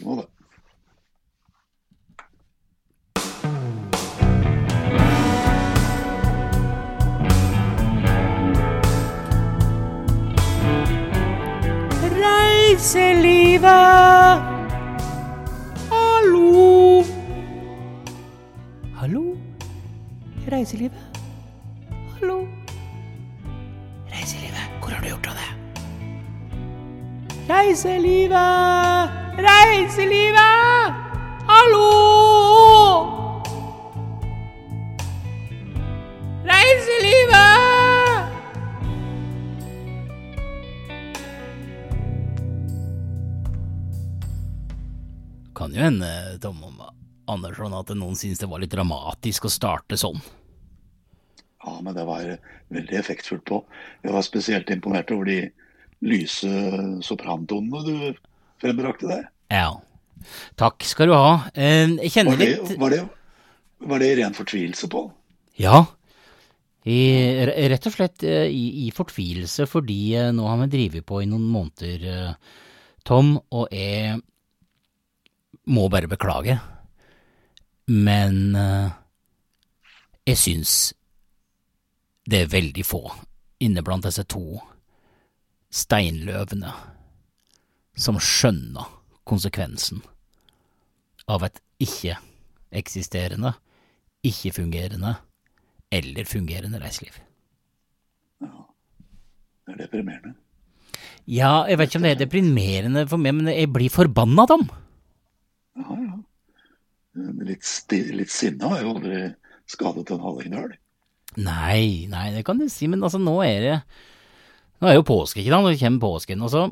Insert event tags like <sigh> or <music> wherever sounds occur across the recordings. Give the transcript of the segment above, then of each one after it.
like måte. Reiselivet. Hallo. Hallo? Reiselivet? Hallo? Reiselivet, hvor har du gjort av det? Reiselivet! Reiselivet! Hallo! Reiselivet! Kan jo hende, Tom Andersson, at noen syns det var litt dramatisk å starte sånn. Ja, men det var veldig effektfullt på. Jeg var spesielt imponert over de lyse soprantonene du frembrakte deg. Ja. Takk skal du ha. Eh, Jeg kjenner Var det, litt var det, var det ren fortvilelse, Pål? Ja. I, rett og slett eh, i, i fortvilelse, fordi eh, nå har vi drevet på i noen måneder, Tom, og jeg må bare beklage. Men jeg syns det er veldig få inne blant disse to steinløvene som skjønner konsekvensen av et ikke-eksisterende, ikke-fungerende eller fungerende reiseliv. Det er deprimerende. Ja, jeg vet ikke om det er deprimerende for meg, men jeg blir forbanna, da Ja, ja. Litt, sti, litt sinne har jo aldri skadet en hallingdøl. Nei, nei, det kan du si, men altså, nå er det Nå er jo påske, ikke sant? Nå kommer påsken, og så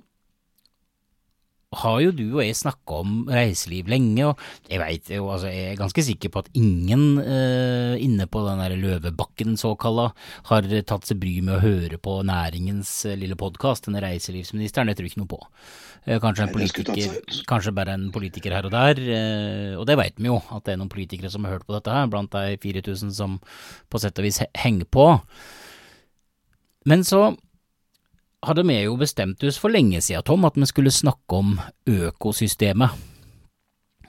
har jo du og jeg snakka om reiseliv lenge, og jeg veit jo, altså, jeg er ganske sikker på at ingen eh, inne på den der Løvebakken, såkalla, har tatt seg bry med å høre på næringens eh, lille podkast, denne reiselivsministeren, det tror jeg ikke noe på. Eh, Kanskje en kanskje bare en politiker her og der, eh, og det veit vi jo, at det er noen politikere som har hørt på dette her, blant de 4000 som på sett og vis henger på. Men så hadde vi jo bestemt oss for lenge siden, Tom, at vi skulle snakke om økosystemet.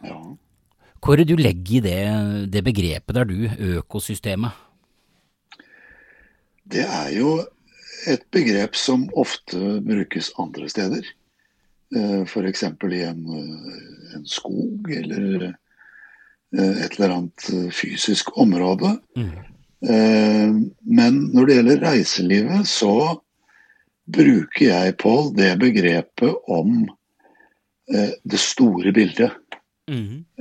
Ja. Hvor er det du legger i det, det begrepet der, du, økosystemet? Det er jo et begrep som ofte brukes andre steder. F.eks. i en, eh, en skog eller eh, et eller annet eh, fysisk område. Mm. Men når det gjelder reiselivet, så bruker jeg, Pål, det begrepet om eh, det store bildet.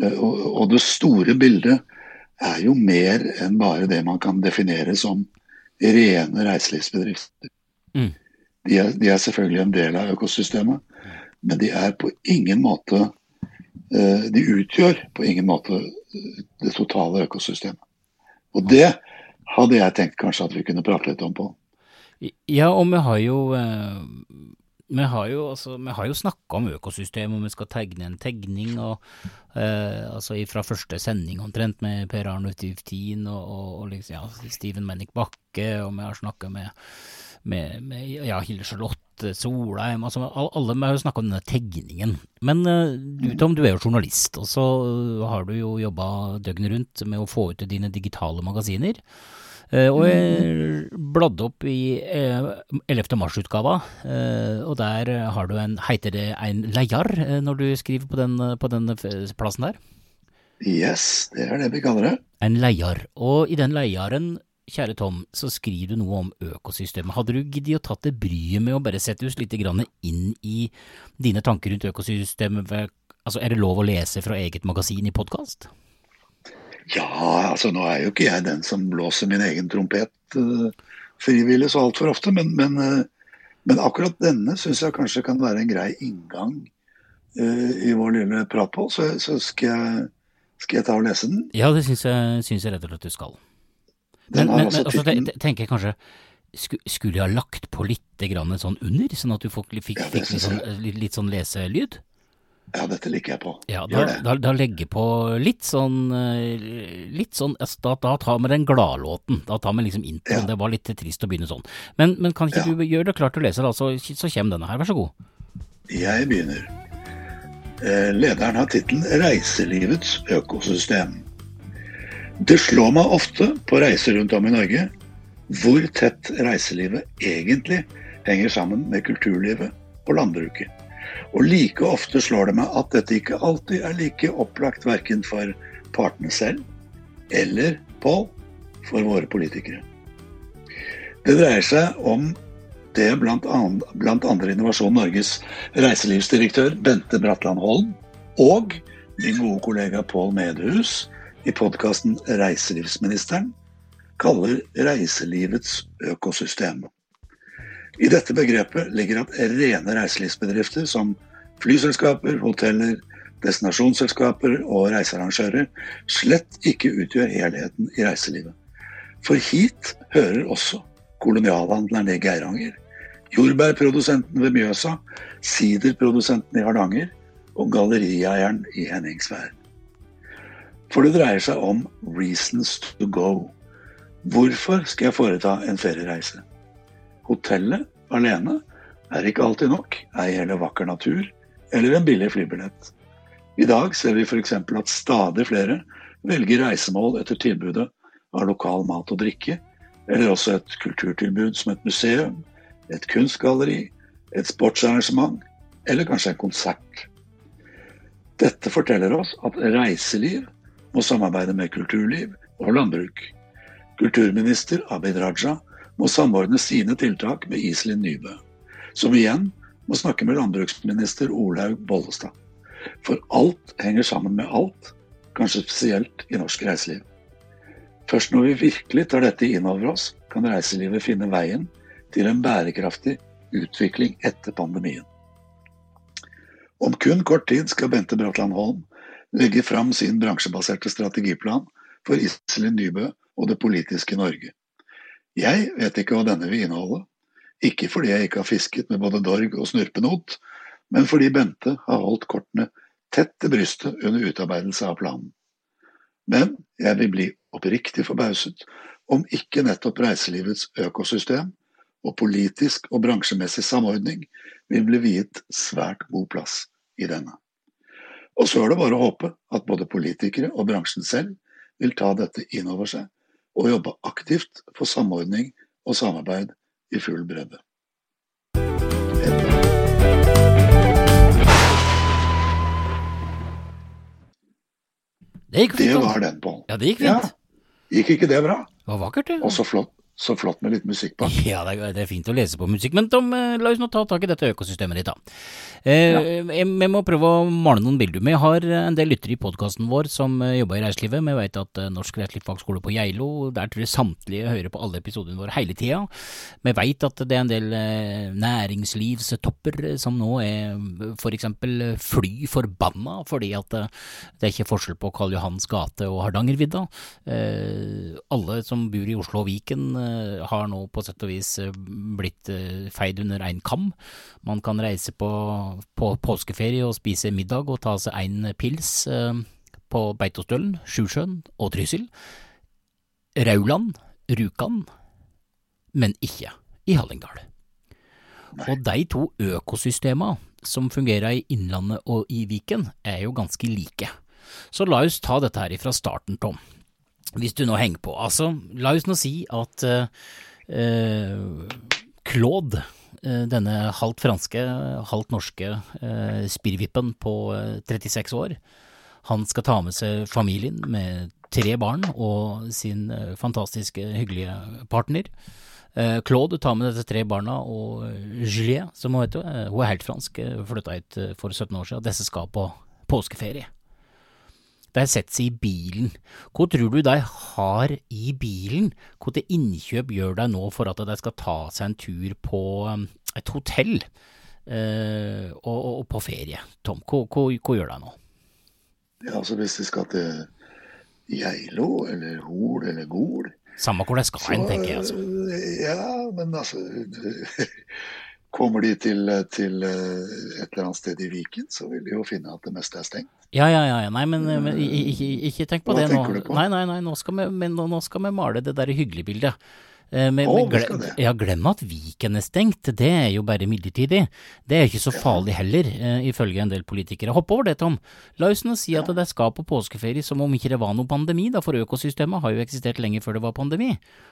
Eh, Og, og det store bildet er jo mer enn bare det man kan definere som rene reiselivsbedrifter. Mm. De, er, de er selvfølgelig en del av økosystemet, men de er på ingen måte eh, De utgjør på ingen måte eh, det totale økosystemet. Og det hadde jeg tenkt kanskje at vi kunne prate litt om på. Ja, og vi har jo eh, vi har jo, altså, snakka om økosystem, og vi skal tegne en tegning. og eh, altså Fra første sending omtrent med Per Arne Tuftin og, og, og liksom, ja, Steven Mennik Bakke, og vi har snakka med, med, med ja, Hilde Charlotte Solheim altså all- Alle vi har jo snakka om denne tegningen. Men eh, du Tom, du er jo journalist, og så har du jo jobba døgnet rundt med å få ut dine digitale magasiner. Eh, og jeg bladde opp i eh, 11. mars-utgava, eh, og der har du en Heiter det en leiar eh, når du skriver på den, på den plassen der? Yes, det er det vi kaller det. En leiar. Og i den leiaren, kjære Tom, så skriver du noe om økosystemet. Hadde du giddet å tatt det bryet med å bare sette oss litt inn i dine tanker rundt økosystemet? Altså, er det lov å lese fra eget magasin i podkast? Ja, altså nå er jo ikke jeg den som blåser min egen trompet uh, frivillig så altfor ofte, men, men, uh, men akkurat denne syns jeg kanskje kan være en grei inngang uh, i vår lille prat på, så, så skal, jeg, skal jeg ta og lese den. Ja, det syns jeg, syns jeg rett og slett du skal. Den Men, men, altså altså, tenker jeg kanskje Skulle jeg ha lagt på litt grann sånn under, sånn at du fikk, fikk, fikk litt, sånn, litt sånn leselyd? Ja, dette liker jeg på. Ja, da, Gjør det. da, da legger jeg på litt sånn eh, Litt sånn altså, da, da tar vi den gladlåten. Da tar vi liksom introen. Ja. Det var litt trist å begynne sånn. Men, men kan ikke Ja. du gjøre det klart å lese, da, så, så kommer denne her. Vær så god. Jeg begynner. Eh, lederen har tittelen 'Reiselivets økosystem'. Det slår meg ofte på reiser rundt om i Norge hvor tett reiselivet egentlig henger sammen med kulturlivet og landbruket. Og like ofte slår det meg at dette ikke alltid er like opplagt verken for partene selv eller, Pål, for våre politikere. Det dreier seg om det blant, an, blant andre Innovasjon Norges reiselivsdirektør Bente Bratland Holm og min gode kollega Pål Medhus i podkasten Reiselivsministeren kaller reiselivets økosystem. I dette begrepet ligger at rene reiselivsbedrifter som flyselskaper, hoteller, destinasjonsselskaper og reisearrangører slett ikke utgjør helheten i reiselivet. For hit hører også kolonialhandleren i Geiranger, jordbærprodusenten ved Mjøsa, siderprodusenten i Hardanger og gallerieieren i Henningsvær. For det dreier seg om 'reasons to go'. Hvorfor skal jeg foreta en feriereise? Hotellet alene er ikke alltid nok, ei heller vakker natur eller en billig flybillett. I dag ser vi f.eks. at stadig flere velger reisemål etter tilbudet av lokal mat og drikke, eller også et kulturtilbud som et museum, et kunstgalleri, et sportsarrangement eller kanskje en konsert. Dette forteller oss at reiseliv må samarbeide med kulturliv og landbruk. Kulturminister Abid Raja må samordne sine tiltak med Iselin Nybø, som igjen må snakke med landbruksminister Olaug Bollestad. For alt henger sammen med alt, kanskje spesielt i norsk reiseliv. Først når vi virkelig tar dette inn over oss, kan reiselivet finne veien til en bærekraftig utvikling etter pandemien. Om kun kort tid skal Bente Bratland Holm legge fram sin bransjebaserte strategiplan for Iselin Nybø og det politiske Norge. Jeg vet ikke hva denne vil inneholde. Ikke fordi jeg ikke har fisket med både dorg og snurpenot, men fordi Bente har holdt kortene tett til brystet under utarbeidelse av planen. Men jeg vil bli oppriktig forbauset om ikke nettopp reiselivets økosystem og politisk og bransjemessig samordning vil bli viet svært god plass i denne. Og så er det bare å håpe at både politikere og bransjen selv vil ta dette inn over seg og jobbe aktivt for samordning og samarbeid i full bredde. Det. Det var den, Pål. Ja, det gikk fint. Ja. Gikk ikke det bra? Det var vakkert, det. Og så flott, så flott med litt musikk på. <laughs> Ja, det er, fint å lese på musikk. Men Tom, eh, la oss nå ta tak i dette økosystemet ditt, da. Eh, Vi må prøve å male noen bilder. Vi har en del lyttere i podkasten vår som eh, jobber i reiselivet. Vi vet at eh, Norsk Reiselivsfagskole på Geilo, der tror jeg samtlige hører på alle episodene våre hele tida. Vi vet at det er en del eh, næringslivstopper som nå er for fly forbanna fordi at eh, det er ikke forskjell på Karl Johans gate og Hardangervidda. Eh, alle som bor i Oslo og Viken eh, har nå på sett og vis eh, blitt eh, feid under én kam. Man kan reise på, på påskeferie og spise middag og ta seg en pils eh, på Beitostølen, Sjusjøen og Trysil. Rauland, Rjukan, men ikke i Hallingdal. Og de to økosystema som fungerer i Innlandet og i Viken, er jo ganske like. Så la oss ta dette her fra starten, Tom. Hvis du nå henger på. Altså, la oss nå si at eh, eh, Claude, eh, denne halvt franske, halvt norske eh, spirrvippen på eh, 36 år, han skal ta med seg familien med tre barn og sin eh, fantastiske, hyggelige partner. Eh, Claude tar med disse tre barna og Juliette Julie, som hun heter. eh, Hun er helt fransk, eh, flytta hit eh, for 17 år siden. Disse skal på påskeferie. De setter seg i bilen. Hva tror du de har i bilen? Hva til innkjøp gjør de nå for at de skal ta seg en tur på um, et hotell eh, og, og, på ferie? Tom, hva, hva, hva gjør de nå? Ja, altså Hvis de skal til Geilo eller Hol eller Gol Samme hvor de skal hen, tenker jeg. altså. eh, Ja, men altså <laughs> Kommer de til, til eh, et eller annet sted i Viken, så vil de jo finne at det meste er stengt. Ja, ja, ja, nei, men, men ikke, ikke, tenk på Hva det nå. Hva tenker du på? Nei, nei, nei, nå skal vi, nå skal vi male det der hyggelige bildet. Eh, men, oh, men glem, ja, glem at Viken er stengt, det er jo bare midlertidig. Det er ikke så farlig heller, eh, ifølge en del politikere. Hopp over det, Tom. La oss nå si at det skal på påskeferie som om ikke det var noe pandemi, da, for økosystemet har jo eksistert lenge før det var pandemi.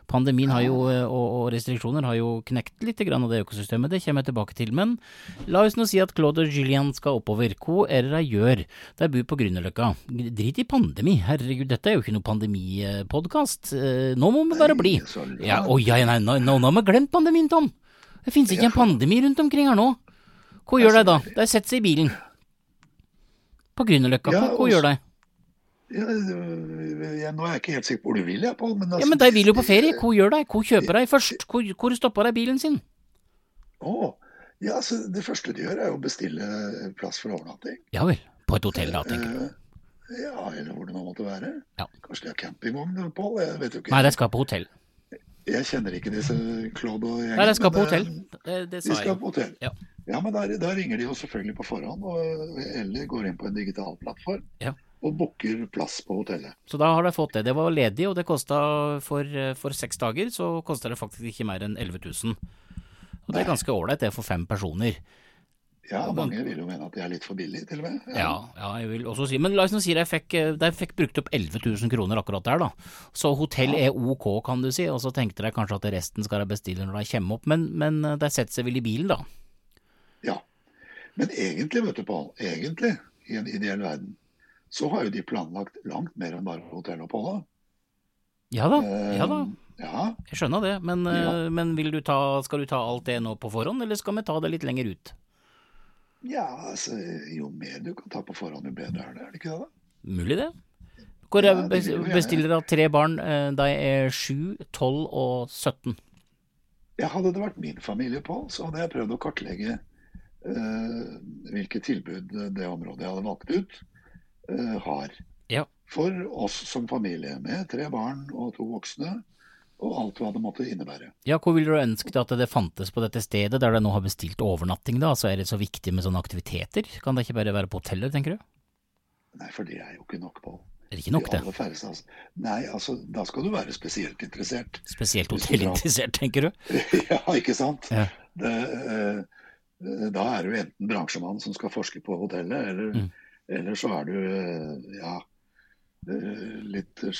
Pandemien har jo, eh, og, restriksjoner har jo knekt litt grann av det økosystemet, det kommer jeg tilbake til. Men la oss nå si at Claude og Julian skal oppover. Hva er det de gjør? De bor på Grünerløkka. Drit i pandemi, herregud, dette er jo ikke noe pandemipodkast. Nå må vi bare bli. Ja, oi, ja, nei, nå, nå nå har vi glemt pandemien, Tom. Det finnes ikke en pandemi rundt omkring her nå. Hva gjør de da? De setter seg i bilen. På Grünerløkka, Ja, hva, hva gjør de? Ja, øh, jeg, nå er jeg ikke helt sikker på hvor du vil, jeg, Pål. Men, altså, Ja, men de vil jo på ferie, hva gjør de? Hvor kjøper de først? Hvor, hvor stopper de bilen sin? Å, ja, altså, det første de gjør, er å bestille plass for overnatting. Ja vel, på et hotell da, tenker du. Eh, Ja, eller hvor det nå måtte være. Ja. Kanskje de har campingvogn, Pål? Jeg vet jo ikke. Nei, de skal på hotell. Jeg kjenner ikke disse Claude og gjengen. Nei, de skal på hotell. Det, det De skal jeg. på hotell. Ja. Ja, men der, der ringer de jo selvfølgelig på forhånd, og, eller går inn på en digital plattform Ja. og booker plass på hotellet. Så da har de fått det. Det var ledig, og det kosta for, for seks dager, så kosta det faktisk ikke mer enn 11 000. Og det er ganske ålreit, det, for fem personer. Ja, Ja, mange vil jo mene at det er litt for billig, til og med. Ja, ja, jeg vil også si Men la oss si de fikk, de fikk brukt opp 11 000 kroner akkurat der, da. Så hotell er ok, kan du si, og så tenkte de kanskje at resten skal de bestille når de kommer opp, men, men eh, de setter seg vel i bilen, da. Ja. Men egentlig, vet du, Pål, egentlig, i en ideell verden, så har jo de planlagt langt mer enn bare hotelloppholdet. Ja da, Eh, ja da, Ja, jeg skjønner det, men, eh, Ja. men vil du ta, skal du ta alt det nå på forhånd, eller skal vi ta det litt lenger ut? Ja altså, jo mer du kan ta på forhånd, jo bedre er det, er det ikke det? da? Mulig det. Hvor Ja, jeg jeg. bestiller da tre barn, eh, de er 7, 12 og 17. Ja, hadde det vært min familie, Pål, så hadde jeg prøvd å kartlegge uh, hvilke tilbud det området jeg hadde valgt ut, uh, har. Ja. For oss som familie, med tre barn og to voksne, og alt hva det måtte innebære. Ja, hvor ville du ønsket at det fantes på dette stedet, der du nå har bestilt overnatting, da? Så er det så viktig med sånne aktiviteter? Kan det ikke bare være på hotellet, tenker du? Nei, for det er jo ikke nok, Pål. Er det ikke nok, det? færreste, altså. Nei, altså, da skal du være spesielt interessert. Spesielt hotellinteressert, tenker du? <laughs> ja, ikke sant? Ja. Det, eh, da er du enten bransjemann som skal forske på hotellet, eller, Mm. eller så er du eh, ja, eh, litt eh,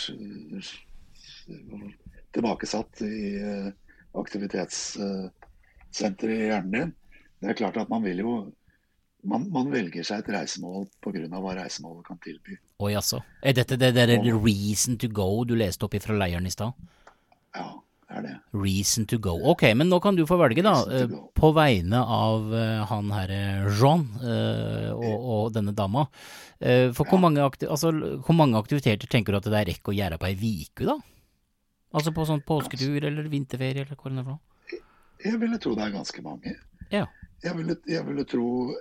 tilbakesatt i eh, aktivitetssenteret i hjernen din. Det er klart at man vil jo man, man velger seg et reisemål pga. hva reisemålet kan tilby. Å jaså. Er dette det derre reason to go du leste opp fra leiren i stad? Ja, det er det. Reason to go. Ok, men nå kan du få velge, da. Eh. På vegne av eh, han herre Jean og, og denne dama. For hvor Ja. mange, altså, hvor mange aktiviteter tenker du at det er rekk å gjøre på ei uke, da? Altså på sånn påsketur eller vinterferie eller hva det er for noe? Jeg ville tro det er ganske mange. Ja. Jeg ville, jeg ville tro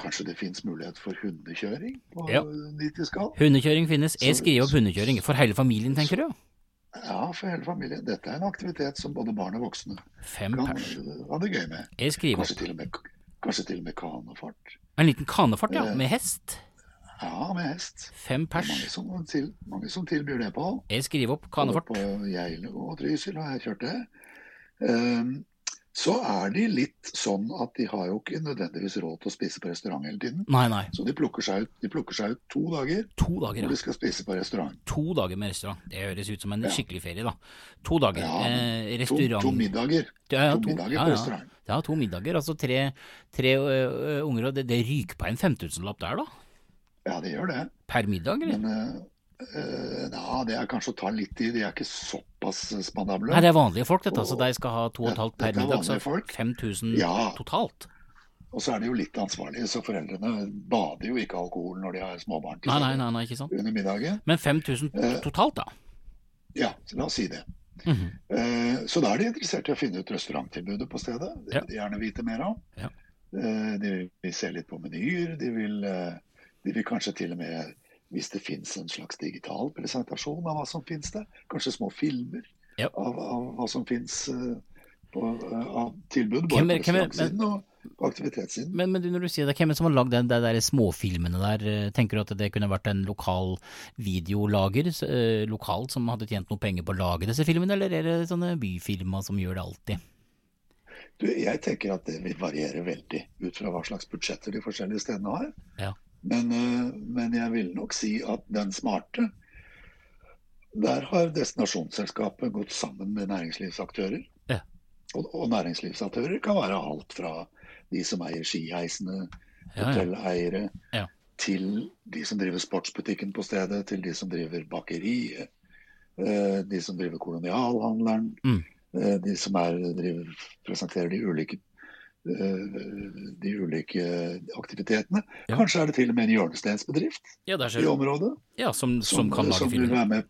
kanskje det finnes mulighet for hundekjøring på Ja. Nitiskal. Hundekjøring finnes. Jeg skriver opp hundekjøring. For hele familien, tenker du? Ja, for hele familien. Dette er en aktivitet som både barn og voksne Fem kan pers. ha det gøy med. Jeg skriver Kanskje opp til med, kanskje til og med kanefart. en liten kanefart, ja. Eh, Med hest. Ja, med hest. Fem er pers. mange som, til, mange som tilbyr det på. Jeg skriver opp Både kanefart. på Geilo og Trysil har jeg kjørt det. Um, så er de litt sånn at de har jo ikke nødvendigvis råd til å spise på restaurant hele tiden. Nei, nei. Så de plukker seg ut, de plukker seg ut to dager To dager, hvor de skal spise på restaurant. To dager med restaurant. Det høres ut som en Ja. skikkelig ferie, da. To dager. Ja, eh, To, restaurant to middager. Ja, ja, to to- middager ja, på restaurant. Ja, to middager. Altså tre, tre ø, unger, og det, det ryker på en 5000-lapp der, da? Ja, det gjør det. Per middag, eller? Men uh, eh, ja, det er kanskje å ta litt i. De er ikke såpass spandable. Nei, det er vanlige folk, dette. Så de skal ha to og et Ja, halvt per er middag. Så vanlige folk. 5000 Ja. totalt. Og så er de jo litt ansvarlige, så foreldrene bader jo ikke alkohol når de har småbarn til Nei, nei, nei, ikke sant. under middagen. Men 5000 Eh. totalt, da? Ja, la oss si det. Mm -hmm. Så da er de interessert i å finne ut restauranttilbudet på stedet. Det vil de gjerne vite mer om. Ja. Eh, De vil se litt på menyer. De vil, eh, de vil kanskje til og med, hvis det finnes en slags digital presentasjon av hva som finnes der, kanskje små filmer Ja. av, av hva som finnes eh, eh, av tilbud. Både på hvem er- restaurantsiden og, på aktivitetssiden. Men, men når du sier det, hvem er det som har lagd de der småfilmene der? Eh, tenker du at det kunne vært en lokal videolager eh, lokalt som hadde tjent noe penger på å lage disse filmene, eller er det sånne byfilmer som gjør det alltid? Du, jeg tenker at det vil variere veldig ut fra hva slags budsjetter de forskjellige stedene har. Ja. Men, eh, men jeg vil nok si at den smarte Der har destinasjonsselskapet gått sammen med næringslivsaktører. Ja. Og, og næringslivsaktører kan være alt fra de som eier skiheisene, Ja, ja. hotelleiere, Ja. til de som driver sportsbutikken på stedet, til de som driver bakeriet, eh, de som driver kolonialhandleren, Mm. eh, de som er, driver, presenterer de ulike de ulike aktivitetene. Ja. Kanskje er det til og med en hjørnesteinsbedrift Ja, i området Ja, som, som kan lage som filmer.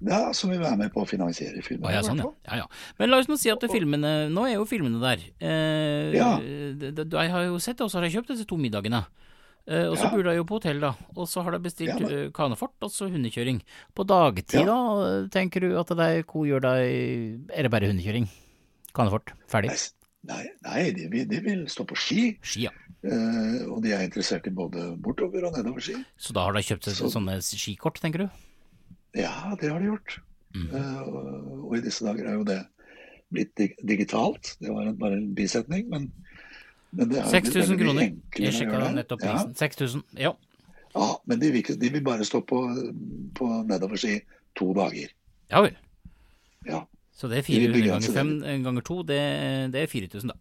ja, som vil være med på å finansiere filmene. Ja, sånn, ja. ja. Men la oss nå si at filmene Nå er jo filmene der. Eh, Ja. Jeg har jo sett det, og så har jeg kjøpt disse to middagene. Eh, og så bor jeg jo på hotell, da. Og så har jeg bestilt Ja, eh, kanefort og så hundekjøring. På dagtid, da, tenker du at det er Hvor gjør deg Er det bare hundekjøring? Kanefort. Ferdig. Nei, Nei, nei de, vil, de vil stå på ski, Ski, ja. eh, og de er interessert i både bortover og nedover ski. Så da har de kjøpt Så- sånne skikort, tenker du? Ja, det har de gjort. Mm. Eh, og, og i disse dager er jo det blitt dig digitalt. Det var en, bare en bisetning, men, men det er 6000 kroner. Jeg sjekka nettopp prisen. 6000. Ja. Ja, ja men de vil, ikke, de vil bare stå på, på nedoverski to dager. ja vel. Ja. Så det er 400 ganger det 5 ganger 2, det, det er 4000, da.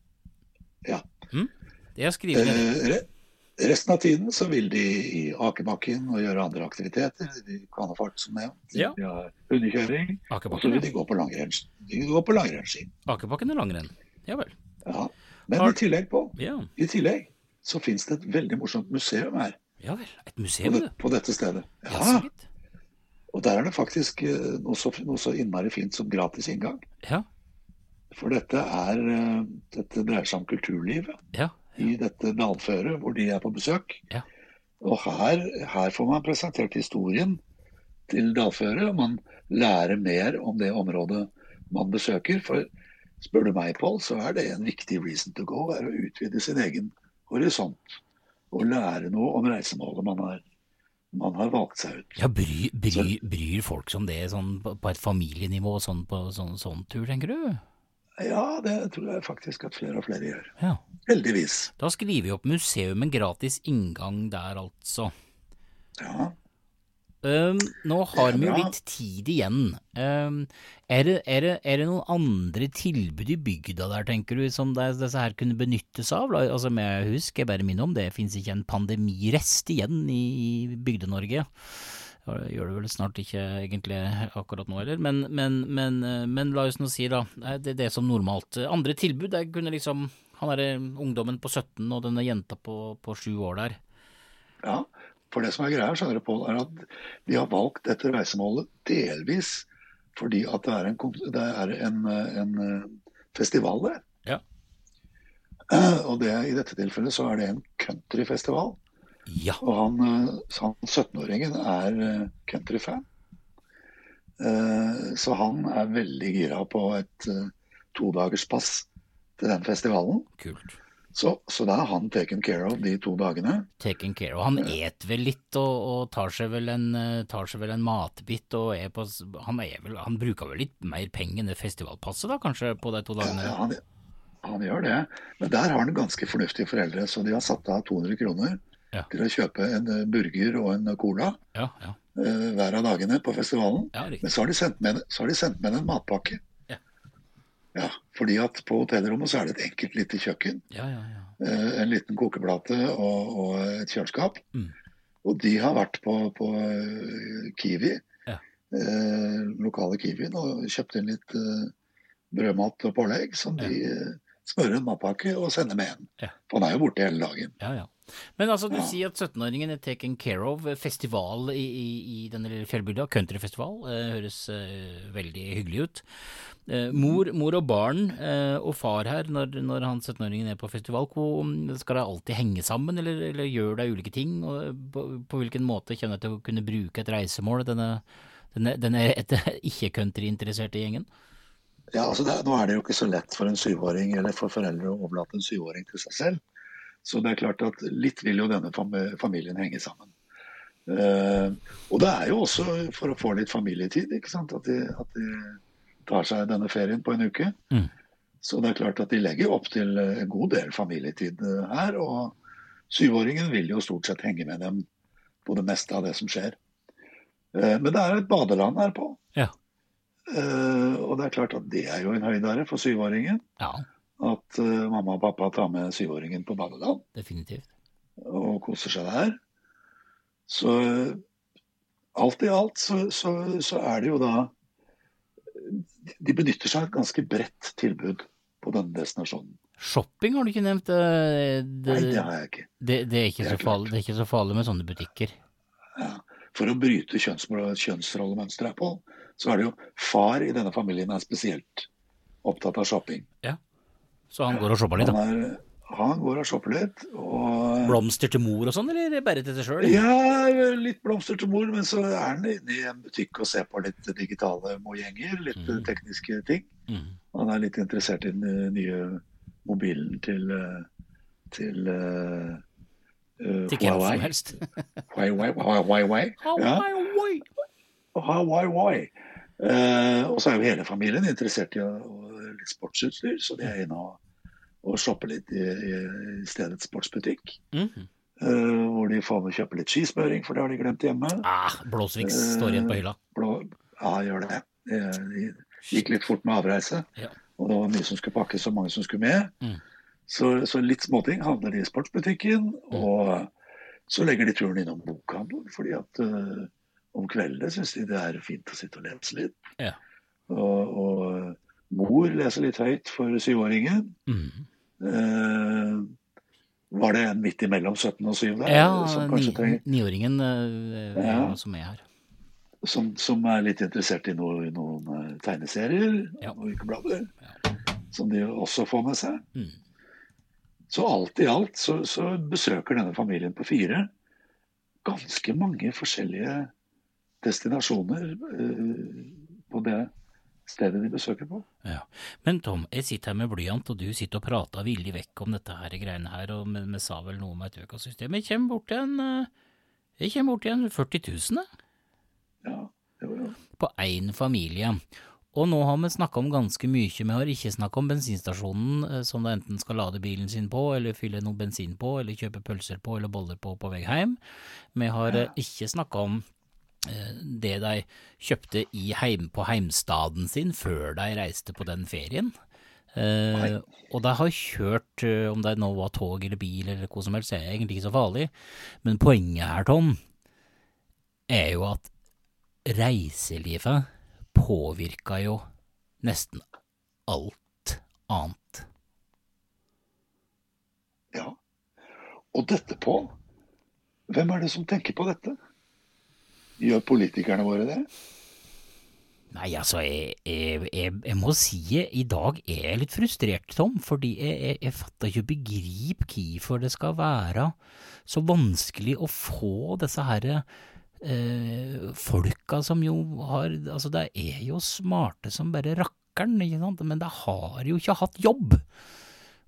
ja. Mm? Det er ned. Eh, resten av tiden så vil de i akebakken og gjøre andre aktiviteter. De kan ha fart, som nevnt. Ja. De har hundekjøring. Og så vil de gå på langrenns. De går på langrennsski. Akebakken er langrenn. Ja vel. Ja. Men Har- i tillegg, på, Ja. i tillegg så finnes det et veldig morsomt museum her ja vel. Et på, museum, det, på dette stedet. Ja, Ja. Og der er det faktisk eh, noe så, noe så innmari fint som gratis inngang. Ja. For dette, er, eh, dette dreier seg om kulturlivet Ja. i dette dalføret hvor de er på besøk. Ja. Og her, her får man presentert historien til dalføret, og man lærer mer om det området man besøker. For spør du meg, Pål, så er det en viktig reason to go, er å utvide sin egen horisont. Og lære noe om reisemålet man har, man har valgt seg ut. ja bry, bry, bryr folk som det sånn på et familienivå sånn på sånn, sånn tur, tenker du? Ja, det tror jeg faktisk at flere og flere gjør. Ja. Heldigvis. Da skriver vi opp museum med gratis inngang der, altså. Ja. Um, nå har vi jo litt tid igjen. Um, er, det, er, det, er det noen andre tilbud i bygda der, tenker du, som det, disse her kunne benyttes av? Altså, med husk, jeg bare minner om, det finnes ikke en pandemirest igjen i, i Bygde-Norge. Det gjør det vel snart ikke egentlig akkurat nå heller, men, men, men, eh, men la oss nå si da, eh, det er det som normalt. Andre tilbud, der kunne liksom han derre ungdommen på 17 og denne jenta på, på 7 år der. Ja, for det som er greia, skjønner du, Pål, er at de har valgt dette reisemålet delvis fordi at det er en, det er en, en eh, festival der. Ja. <clears throat> Og det, i dette tilfellet så er det en countryfestival. Ja, Og han, eh, han 17-åringen er eh, countryfan. Så han er veldig gira på et todagerspass til den festivalen. kult. Så, så da er han taken care of de to dagene. Taken care. Og han et vel litt og, og tar, seg vel en, eh, tar seg vel en matbit og er på han, er vel, han bruker vel litt mer penger enn det festivalpasset da, kanskje, på de to dagene? Ja, han, han gjør det. Men der har han ganske fornuftige foreldre, så de har satt av 200 kroner Ja. til å kjøpe en eh, burger og en cola Ja, ja. eh, hver av dagene på festivalen. ja. Men så har de sendt med, så har de sendt med en matpakke. Ja. Fordi at på hotellrommet så er det et enkelt lite kjøkken, Ja, ja, ja. eh, en liten kokeplate og, og et kjøleskap. Mm. Og de har vært på, på eh, Kiwi, Ja. eh, lokale Kiwien, og kjøpt inn litt eh, brødmat og pålegg som de eh, smører en matpakke og sende med en. Ja. For han er jo borte hele dagen. ja, ja. Men altså, du sier at 17-åringen er taken care of. Festival i, i, i denne lille fjellbygda, countryfestival, eh, høres eh, veldig hyggelig ut. Eh, mor, mor og barn eh, og far her, når, når han 17-åringen er på festival, hvor, skal de alltid henge sammen, eller, eller gjør de ulike ting? Og på, på hvilken måte kjenner jeg til å kunne bruke et reisemål, denne, denne, denne ikke-countryinteresserte gjengen? Ja, altså det, Nå er det jo ikke så lett for en syvåring eller for foreldre å overlate en syvåring til seg selv. Så det er klart at litt vil jo denne familien henge sammen. Uh, og det er jo også for å få litt familietid, ikke sant? At de, at de tar seg denne ferien på en uke. Mm. Så det er klart at de legger opp til en god del familietid eh, her. Og syvåringen vil jo stort sett henge med dem på det meste av det som skjer. Uh, men det er et badeland her på. Ja. Uh, og det er klart at det er jo en høydare for syvåringen. Ja. At mamma og pappa tar med syvåringen på badeland. Definitivt. Og koser seg der. Så alt i alt så, så, så, er det jo da De benytter seg av et ganske bredt tilbud på denne destinasjonen. Shopping har du ikke nevnt? Det, Nei, det har jeg ikke. Det, det, er, ikke det, er farlig, det er, ikke så farlig med sånne butikker? Ja. For å bryte kjønnsrollemønsteret på, så er det jo far i denne familien er spesielt opptatt av shopping. Ja, Så han går og shopper litt, da? Han er, han går og shopper litt. Og... Blomster til mor og sånn, eller bare til seg sjøl? Ja, litt blomster til mor, men så er han inne i en butikk og ser på litt digitale mojenger litt mm. tekniske ting. Mm. Han er litt interessert i den nye mobilen til til uh, Til hvem som helst. Huawei. Huawei. Huawei. Uh, og så er jo hele familien interessert i litt sportsutstyr, så de er inne og og shoppe litt i, i stedets sportsbutikk. Mm -hmm. uh, hvor de får med kjøpe litt skismøring, for det har de glemt hjemme. Ah, Blåsviks uh, står igjen på hylla. Blå, ja, gjør det. De gikk litt fort med avreise. Ja. Og det var mye som skulle pakkes, og mange som skulle med. Mm. Så, så, litt småting handler de i sportsbutikken. Mm. Og så legger de turen innom bokhandelen, fordi at uh, om kveldene syns de det er fint å sitte og lese litt. Ja. Og, og, mor leser litt høyt for syvåringen. Mm. Eh, var det en midt imellom 17 og 7 der? Ja, niåringen uh, ja, som er her. Som, som, er litt interessert i, noe, noen uh, tegneserier ja. og ukeblader. Ja. Som de også får med seg. Mm. Så alt i alt så, så, besøker denne familien på fire ganske mange forskjellige destinasjoner på det stedet de besøker på. Ja. Men Tom, jeg sitter her med blyant, og du sitter og prater villig vekk om dette her greiene her, og vi sa vel noe om et økosystem. Jeg kommer bort til en eh, jeg kommer bort til en 40 000, Ja, jo. På én familie. Og nå har vi snakka om ganske mye. Vi har ikke snakka om bensinstasjonen eh, som du enten skal lade bilen sin på, eller fylle noe bensin på, eller kjøpe pølser på eller boller på på vei hjem. Vi har ja. Eh, ikke snakka om Eh, det de kjøpte heim, på heimstaden sin før de reiste på den ferien. Eh, og de har kjørt, eh, om det nå var tog eller bil eller hva som helst, det er egentlig ikke så farlig. Men poenget her, Tom, er jo at reiselivet påvirka jo nesten alt annet. Ja. Og dette, på? hvem er det som tenker på dette? Gjør politikerne våre det? Nei, altså, jeg, jeg, jeg, jeg, må si at i dag er jeg litt frustrert, Tom. Fordi jeg, fatter ikke begrip hvorfor det skal være så vanskelig å få disse her eh, folka som jo har Altså, de er jo smarte som bare rakkeren, ikke sant, men de har jo ikke hatt jobb.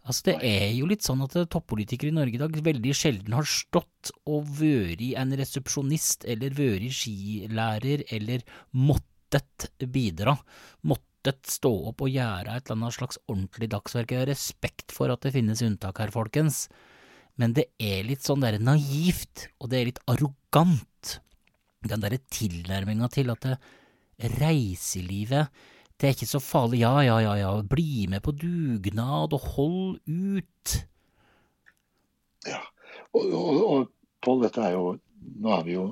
Altså Det er jo litt sånn at toppolitikere i Norge i dag veldig sjelden har stått og vært en resepsjonist eller vært skilærer eller måttet bidra. Måttet stå opp og gjøre et eller annet slags ordentlig dagsverk. Jeg har respekt for at det finnes unntak her, folkens, men det er litt sånn derre naivt, og det er litt arrogant, den derre tilnærminga til at reiselivet det er ikke så farlig, ja, ja, ja, ja, bli med på dugnad og hold ut. Ja, og, og, og Pål, dette er jo Nå er vi jo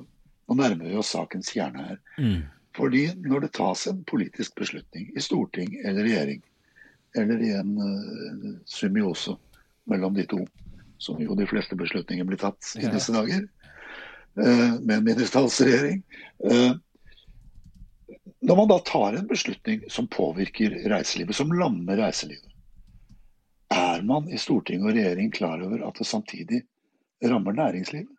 Nå nærmer vi oss sakens kjerne her. Mm. Fordi når det tas en politisk beslutning i storting eller regjering, eller i en uh, symbiose mellom de to, som jo de fleste beslutninger blir tatt i disse dager, uh, med en mindretallsregjering, uh, når man da tar en beslutning som påvirker reiselivet, som lammer reiselivet, er man i storting og regjering klar over at det samtidig rammer næringslivet?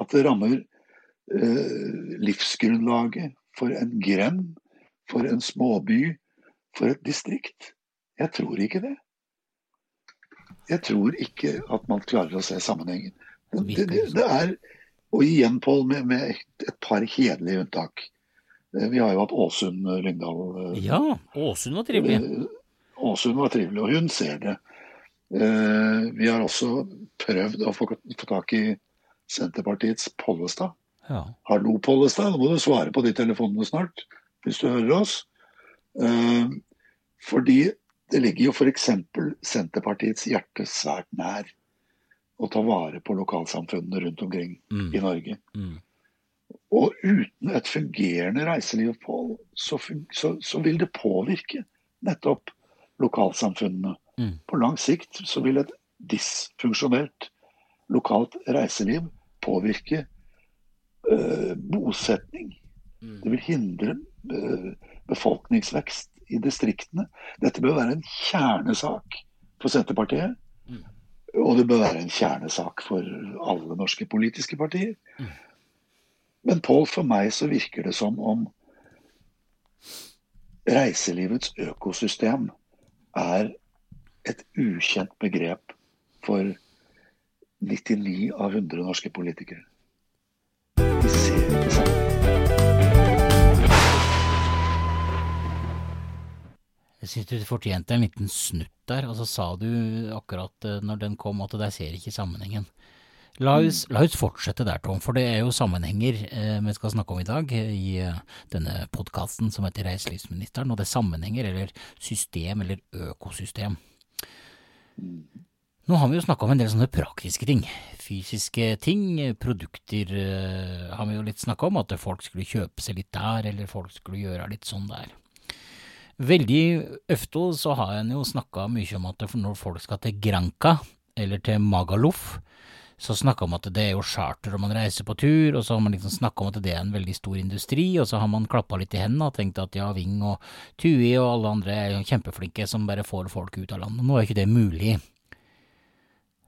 At det rammer eh, livsgrunnlaget for en grend, for en småby, for et distrikt. Jeg tror ikke det. Jeg tror ikke at man klarer å se sammenhengen. Det, det, det er, og igjen, Pål, med, med, et par hederlige unntak. Eh, vi har jo hatt Åsund Lyngdal. Eh, ja, Åsund var trivelig. Eh, Åsund var trivelig, og hun ser det. Vi har også prøvd å få, få tak i Senterpartiets Pollestad. Ja. Hallo, Pollestad, nå må du svare på de telefonene snart, hvis du hører oss. Fordi det ligger jo f.eks. Senterpartiets hjerte svært nær å ta vare på lokalsamfunnene rundt omkring mm. i Norge. Mm. Og uten et fungerende reiseliv, Pål, så, så, så, vil det påvirke nettopp lokalsamfunnene. Mm. På lang sikt så vil et dysfunksjonelt lokalt reiseliv påvirke øh, bosetning. Mm. Det vil hindre øh, befolkningsvekst i distriktene. Dette bør være en kjernesak for Senterpartiet. Mm. Og det bør være en kjernesak for alle norske politiske partier. Mm. Men Pål, for meg så virker det som om reiselivets økosystem er et ukjent begrep for 99 av 100 norske politikere. Vi ser ikke sammen. Jeg syns du fortjente en liten snutt der, og så sa du akkurat eh, når den kom at der ser ikke sammenhengen. La oss, la oss, fortsette der, Tom, for det er jo sammenhenger eh, vi skal snakke om i dag i eh, denne podkasten som heter Reiselivsministeren, og det er sammenhenger eller system eller økosystem. Nå har vi jo snakka om en del sånne praktiske ting. Fysiske ting, produkter eh, har vi jo litt snakka om, at folk skulle kjøpe seg litt der, eller folk skulle gjøre litt sånn der. Veldig ofte så har en jo snakka mye om at når folk skal til Granca eller til Magaluf, så snakka om at det er jo charter og man reiser på tur, og så har man liksom snakka om at det er en veldig stor industri, og så har man klappa litt i hendene og tenkt at ja, Ving og Tui og alle andre er jo kjempeflinke som bare får folk ut av landet. Nå er ikke det mulig.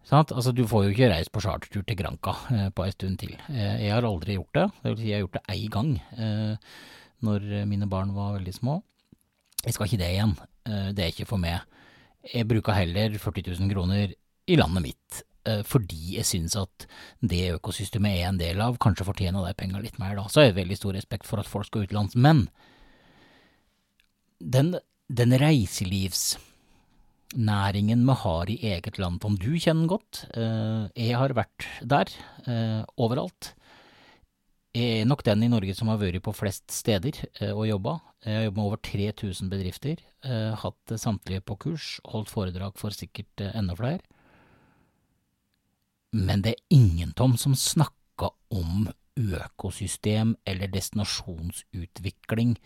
Sant? Altså, du får jo ikke reist på chartertur til Granca eh, på en stund til. Eh, jeg har aldri gjort det, det vil si jeg har gjort det én gang, eh, når mine barn var veldig små. Jeg skal ikke det igjen. Eh, det er ikke for meg. Jeg bruker heller 40 000 kroner i landet mitt, fordi jeg synes at det økosystemet er en del av, kanskje fortjener de penga litt mer da. Så har jeg veldig stor respekt for at folk skal utenlands. Men den, den reiselivsnæringen vi har i eget land, som du kjenner godt, eh, jeg har vært der, overalt. Jeg er nok den i Norge som har vært på flest steder og jobba. Jeg har jobbet med over 3000 bedrifter, eh, hatt samtlige på kurs, holdt foredrag for sikkert eh, enda flere. Men det er ingen, Tom, som snakka om økosystem eller destinasjonsutvikling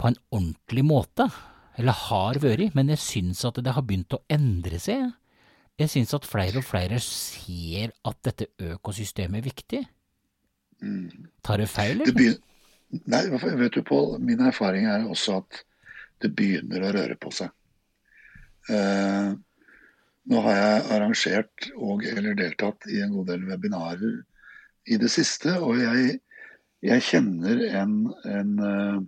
på en ordentlig måte, eller har vært, men jeg syns at det har begynt å endre seg. Jeg syns at flere og flere ser at dette økosystemet er viktig. Mm. Tar jeg feil, eller? Nei, vet du Pål, min erfaring er også at det begynner å røre på seg. Eh, nå har jeg arrangert og eller deltatt i en god del webinarer i det siste, og jeg, jeg kjenner en, en uh,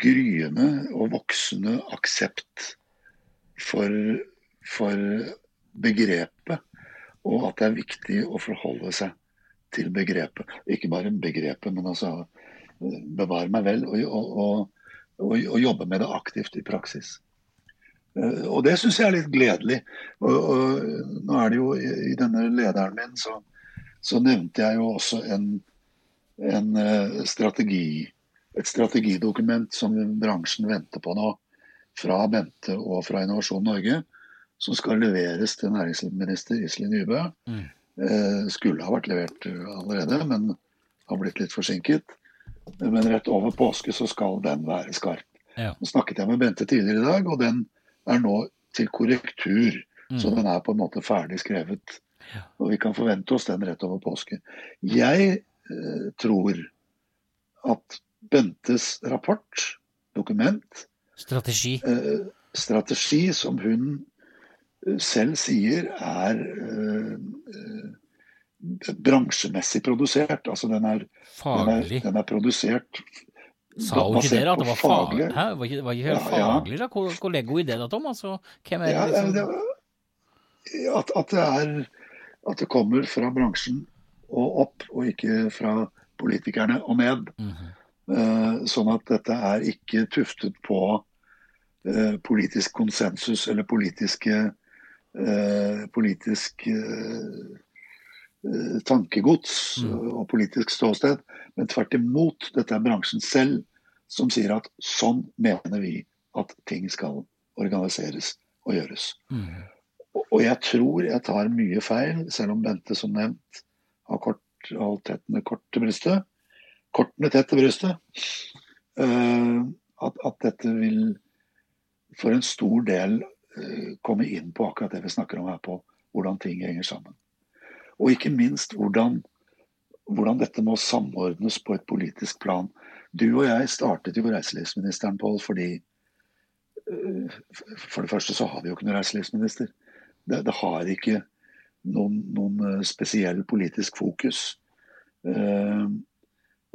gryende og voksende aksept for, for begrepet, og at det er viktig å forholde seg til begrepet. Ikke bare begrepet, men altså bevare meg vel og, og, og, og, jobbe med det aktivt i praksis. Eh, og det syns jeg er litt gledelig. Og, nå er det jo I denne lederen min så, så nevnte jeg jo også en, en eh, strategi, et strategidokument som bransjen venter på nå, fra Bente og fra Innovasjon Norge, som skal leveres til næringsminister Iselin Nybø. Mm. Eh, skulle ha vært levert allerede, men har blitt litt forsinket. Men rett over påske så skal den være skarp. Ja. Nå snakket jeg med Bente tidligere i dag, og den er nå til korrektur. Mm. Så den er på en måte ferdig skrevet. Ja. Og vi kan forvente oss den rett over påske. Jeg eh, tror at Bentes rapport, dokument Strategi. Eh, strategi som hun eh, selv sier er eh, eh bransjemessig produsert. Altså den er, den er, den er produsert Sa hun ikke da? At det var faglig? Hæ? Var ikke, var ikke helt ja, faglig, da? Hvor, hvor legger hun i det, da, Tom? Altså, hvem er det, liksom? Ja, det, at, at, det er At det kommer fra bransjen og opp, og ikke fra politikerne og ned. Mm -hmm. uh, sånn at dette er ikke tuftet på uh, politisk konsensus eller politiske uh, politisk tankegods mm. og politisk ståsted, men tvert imot. Dette er bransjen selv som sier at sånn mener vi at ting skal organiseres og gjøres. Mm. Og, jeg tror jeg tar mye feil, selv om Bente som nevnt har kort, tettene kort til brystet. Kortene tett til brystet. Uh, at, at, dette vil for en stor del uh, komme inn på akkurat det vi snakker om her, på hvordan ting henger sammen. Og ikke minst hvordan, hvordan dette må samordnes på et politisk plan. Du og jeg startet jo reiselivsministeren, Pål, fordi uh, for det første så har vi jo ikke noen reiselivsminister. Det, det har ikke noen, noen eh, spesiell politisk fokus. Eh,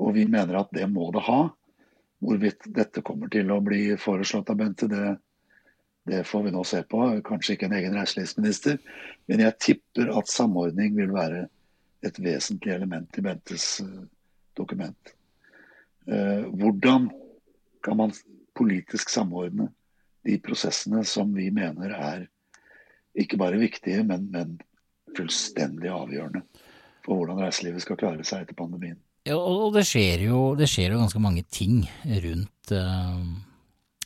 og vi mener at det må det ha. Hvorvidt dette kommer til å bli foreslått av Bente, det, det får vi nå se på. Kanskje ikke en egen reiselivsminister. Men jeg tipper at samordning vil være et vesentlig element i Bentes dokument. Hvordan kan man politisk samordne de prosessene som vi mener er ikke bare viktige, men, men fullstendig avgjørende for hvordan reiselivet skal klare seg etter pandemien. Ja, og det skjer jo, det skjer jo ganske mange ting rundt, uh,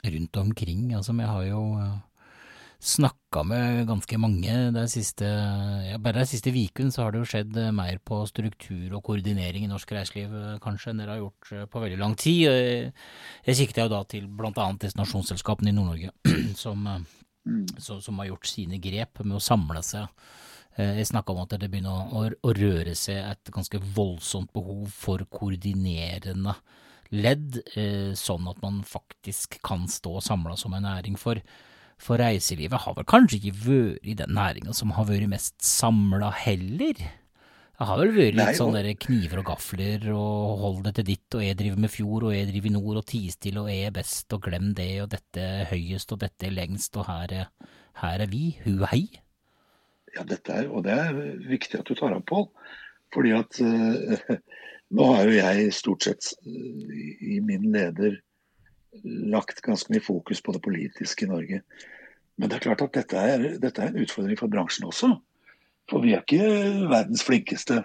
rundt omkring. Altså, vi har jo eh, snakka med ganske mange det siste, ja, bare den siste uken så har det jo skjedd uh, mer på struktur og koordinering i norsk reiseliv kanskje enn dere har gjort på veldig lang tid. Jeg, sikter jo da til blant annet destinasjonsselskapene i Nord-Norge <clears throat> som, mm. som har gjort sine grep med å samle seg Eh, jeg snakka om at det begynner å, å, røre seg et ganske voldsomt behov for koordinerende ledd, eh, sånn at man faktisk kan stå samla som en næring. For, for reiselivet har vel kanskje ikke vært i den næringa som har vært mest samla heller? Det har vel vært litt sånn der kniver og gafler og hold det til ditt, og jeg driver med fjord, og jeg driver i nord, og tie stille, og jeg er best, og glem det, og dette er høyest, og dette er lengst, og her er, her er vi, hu hei. Ja, dette er, og det er viktig at du tar opp, Pål. Fordi at uh, <laughs> nå har jo jeg stort sett uh, i min leder lagt ganske mye fokus på det politiske i Norge. Men det er klart at dette er, dette er en utfordring for bransjen også. For vi er ikke verdens flinkeste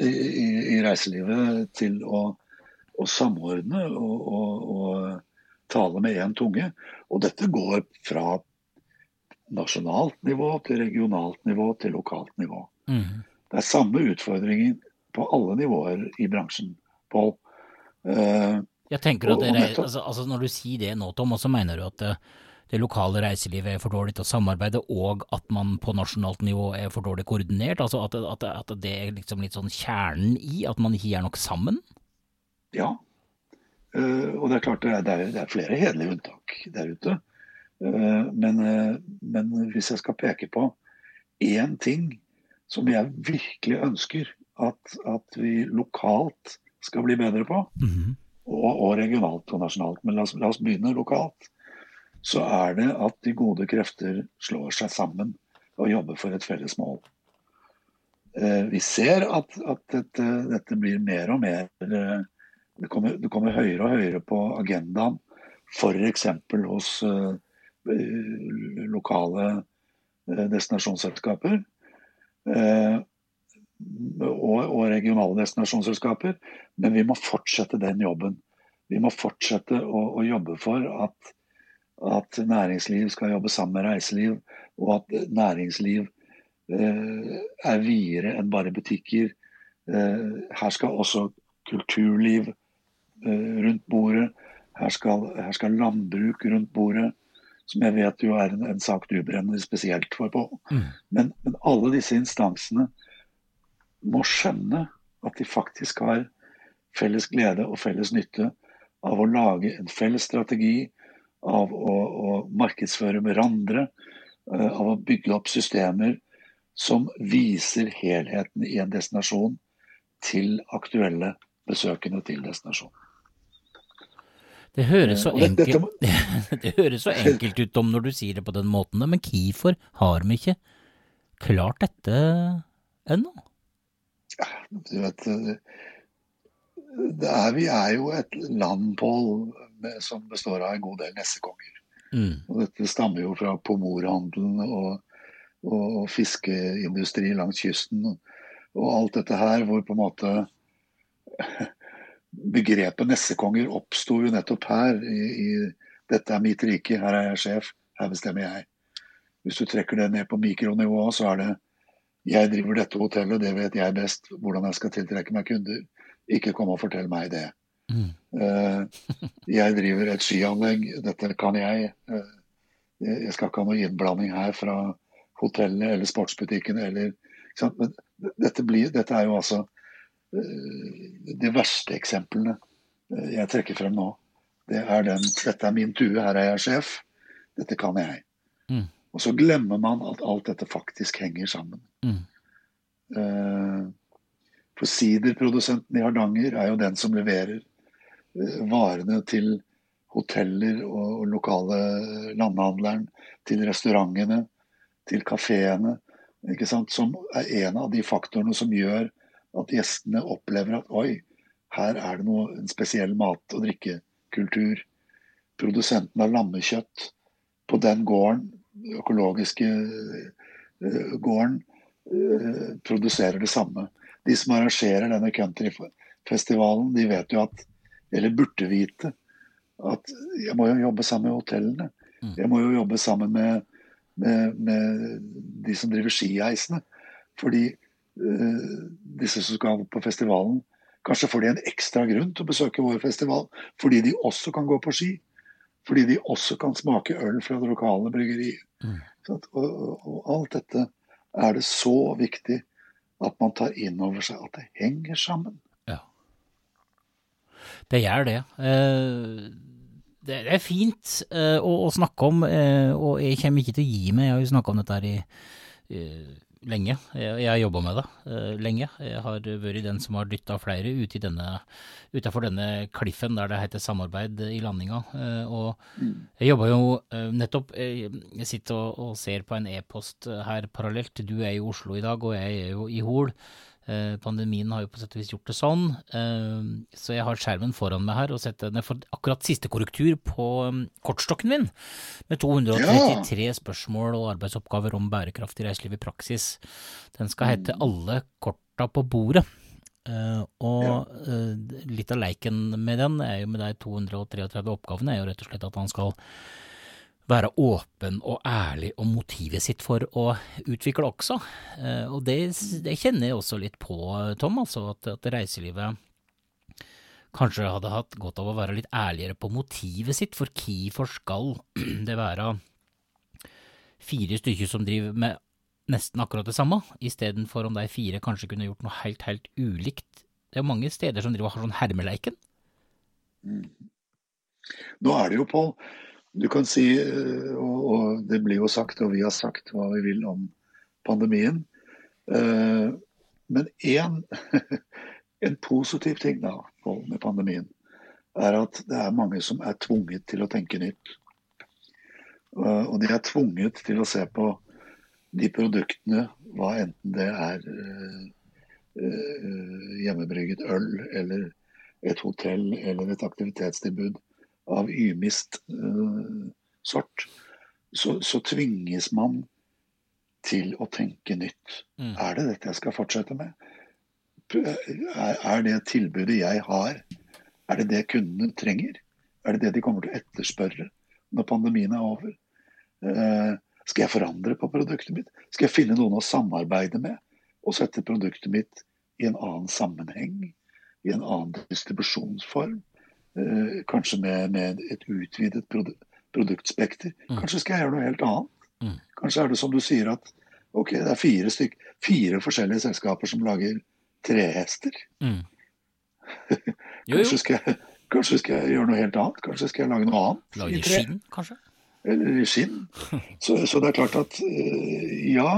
i, i, i reiselivet til å, å samordne og, og, og tale med én tunge. Og dette går fra nasjonalt nivå til regionalt nivå til lokalt nivå. Mm. Det er samme utfordringen på alle nivåer i bransjen, Pål. Uh, jeg tenker at dere, altså, altså Når du sier det nå, Tom, så mener du at det, det, lokale reiselivet er for dårlig til å samarbeide, og at man på nasjonalt nivå er for dårlig koordinert? altså At, at, at det er liksom litt sånn kjernen i at man ikke gjør nok sammen? Ja, uh, og det er klart det er, det er flere hederlige unntak der ute. Uh, men, uh, men, hvis jeg skal peke på én ting som jeg virkelig ønsker at, at vi lokalt skal bli bedre på, mm -hmm. Og, og, regionalt og nasjonalt, men la oss, la oss, begynne lokalt, så er det at de gode krefter slår seg sammen og jobber for et felles mål. Eh, vi ser at, at dette, dette, blir mer og mer det kommer, det kommer høyere og høyere på agendaen, f.eks. hos Eh, lokale eh, destinasjonsselskaper. Og, og regionale destinasjonsselskaper. Men vi må fortsette den jobben. Vi må fortsette å, å jobbe for at, at, næringsliv skal jobbe sammen med reiseliv, og at næringsliv eh, er videre enn bare butikker. Eh, her skal også kulturliv eh, rundt bordet. Her skal, her skal landbruk rundt bordet som jeg vet jo er en, en sak du brenner spesielt for på. Mm. Men, men, alle disse instansene må skjønne at de faktisk har felles glede og felles nytte av å lage en felles strategi, av å, å markedsføre hverandre, andre, av å bygge opp systemer som viser helheten i en destinasjon til aktuelle besøkende til destinasjonen. Det høres, så Eh, enkelt, <laughs> det høres så enkelt ut om når du sier det på den måten, men hvorfor har vi ikke klart dette ennå? Du vet, det er, vi er jo et land, Pål, som består av en god del nessekonger. Mm. Og dette stammer jo fra pomorhandelen og, og fiskeindustri langs kysten. Og, og alt dette her hvor på en måte begrepet nessekonger oppsto jo nettopp her. I, i 'Dette er mitt rike, her er jeg sjef, her bestemmer jeg'. Hvis du trekker det ned på mikronivå, så er det 'jeg driver dette hotellet, det vet jeg best', hvordan jeg skal tiltrekke meg kunder. Ikke kom og fortell meg det. Mm. Uh, jeg driver et skianlegg, dette kan jeg. Uh, jeg skal ikke ha noe innblanding her fra hotellet eller sportsbutikken eller? Men dette, blir, dette er jo altså uh, de verste eksemplene jeg trekker frem nå. Det er den 'dette er min tue, her er jeg sjef', dette kan jeg. Mm. Og så glemmer man at alt dette faktisk henger sammen. Mm. Eh, For siderprodusenten i Hardanger er jo den som leverer eh, varene til hoteller og lokale landhandleren, til restaurantene, til kafeene. Som er en av de faktorene som gjør at gjestene opplever at oi, her er det noe, en spesiell mat- og drikkekultur. Produsenten av lammekjøtt på den gården, økologiske eh, gården, eh, produserer det samme. De som arrangerer denne countryfestivalen, de vet jo at, eller burde vite, at jeg må jo jobbe sammen med hotellene. Mm. Jeg må jo jobbe sammen med, med, med de som driver skiheisene. Fordi uh, disse som skal på festivalen, kanskje får de en ekstra grunn til å besøke vår festival. Fordi de også kan gå på ski. Fordi de også kan smake øl fra det lokale bryggeriet. Mm. At, Og, og, alt dette er det så viktig at man tar inn over seg at det henger sammen. Ja. Det gjør det. Eh, Det er fint eh, å, snakke om, eh, og jeg kommer ikke til å gi meg. Jeg har jo snakka om dette her i lenge. Jeg, har jobba med det eh, lenge. Jeg har vært den som har dytta flere ut denne, utenfor denne kliffen der det heter samarbeid i landinga. Eh, og jeg jobba jo eh, nettopp Jeg sitter og, ser på en e-post her parallelt. Du er i Oslo i dag, og jeg er jo i Hol. Eh, Pandemien har jo på sett og vis gjort det sånn, eh, så jeg har skjermen foran meg her og setter ned for akkurat siste korrektur på um, kortstokken min, med 233 spørsmål og arbeidsoppgaver om bærekraftig reiseliv i praksis. Den skal hete Alle korta på bordet. Eh, og litt av leiken med den er jo med de 233 oppgavene er jo rett og slett at han skal være åpen og ærlig om motivet sitt for å utvikle også. Eh, og det, det kjenner jeg også litt på, Tom, altså at, at reiselivet kanskje hadde hatt godt av å være litt ærligere på motivet sitt, for hvorfor skal det være fire stykker som driver med nesten akkurat det samme, istedenfor om de fire kanskje kunne gjort noe helt, helt ulikt. Det er mange steder som driver har sånn hermeleiken. Nå er det jo, Pål, du kan si, eh, og, det blir jo sagt, og vi har sagt hva vi vil om pandemien. Eh, Men en, <laughs> en positiv ting da, med pandemien, er at det er mange som er tvunget til å tenke nytt. Eh, Og de er tvunget til å se på de produktene, hva enten det er hjemmebrygget øl eller et hotell eller et aktivitetstilbud av ymist uh, sort, så, så tvinges man til å tenke nytt. Mm. Er det dette jeg skal fortsette med? Er, er det tilbudet jeg har, er det det kundene trenger? Er det det de kommer til å etterspørre når pandemien er over? Uh, skal jeg forandre på produktet mitt? Skal jeg finne noen å samarbeide med og sette produktet mitt i en annen sammenheng? I en annen distribusjonsform? Eh, kanskje med, med et utvidet produ produktspekter. Mm. Kanskje skal jeg gjøre noe helt annet? Mm. Kanskje er det som du sier at ok, det er fire, styk, fire forskjellige selskaper som lager trehester. Mm. <laughs> Kanskje skal, jeg, kanskje skal jeg gjøre noe helt annet? Kanskje skal jeg lage noe annet? Lage i tre? skinn, kanskje? Eller i skinn. <laughs> Så, så det er klart at eh, ja,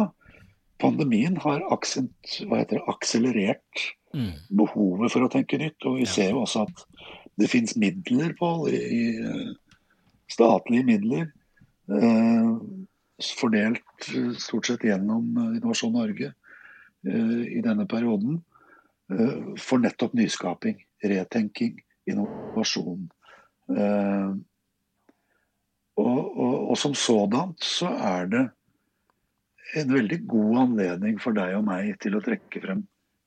pandemien har aksent, hva heter det, akselerert Mm. behovet for å tenke nytt. Og vi Ja. ser jo også at Det fins midler, Pål, i statlige midler. Fordelt stort sett gjennom Innovasjon Norge i denne perioden. For nettopp nyskaping, retenking, innovasjon. Og, og, og som sådant så er det en veldig god anledning for deg og meg til å trekke frem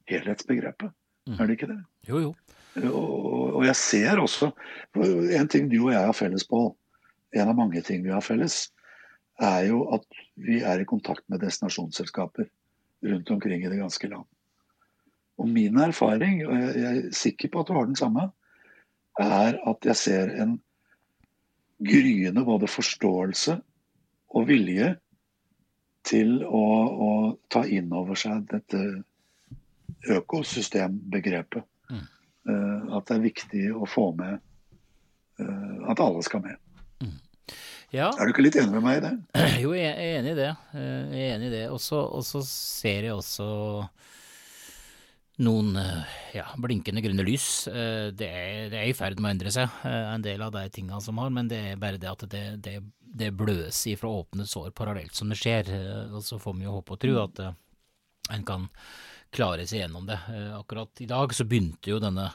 helhetsbegrepet. Mm. Er det ikke det? Jo, jo. Og, jeg ser også En ting du og jeg har felles på, en av mange ting vi har felles, er jo at vi er i kontakt med destinasjonsselskaper rundt omkring i det ganske land. Og min erfaring, og jeg er sikker på at du har den samme, er at jeg ser en gryende både forståelse og vilje til å, å ta inn over seg dette økosystembegrepet. Uh, at det er viktig å få med uh, at alle skal med. Mm. Ja. Er du ikke litt enig med meg i det? <clears throat> Jo, jeg er enig i det. Eh, jeg er enig i det. Og så ser jeg også noen ja, blinkende grønne lys. Det er, det er, i ferd med å endre seg, en del av de tingene som har, men det er bare det at det, det, det bløs ifra åpne sår parallelt som det skjer. Og så får vi jo håpe og tro at en kan klare seg gjennom det. Akkurat i dag så begynte jo denne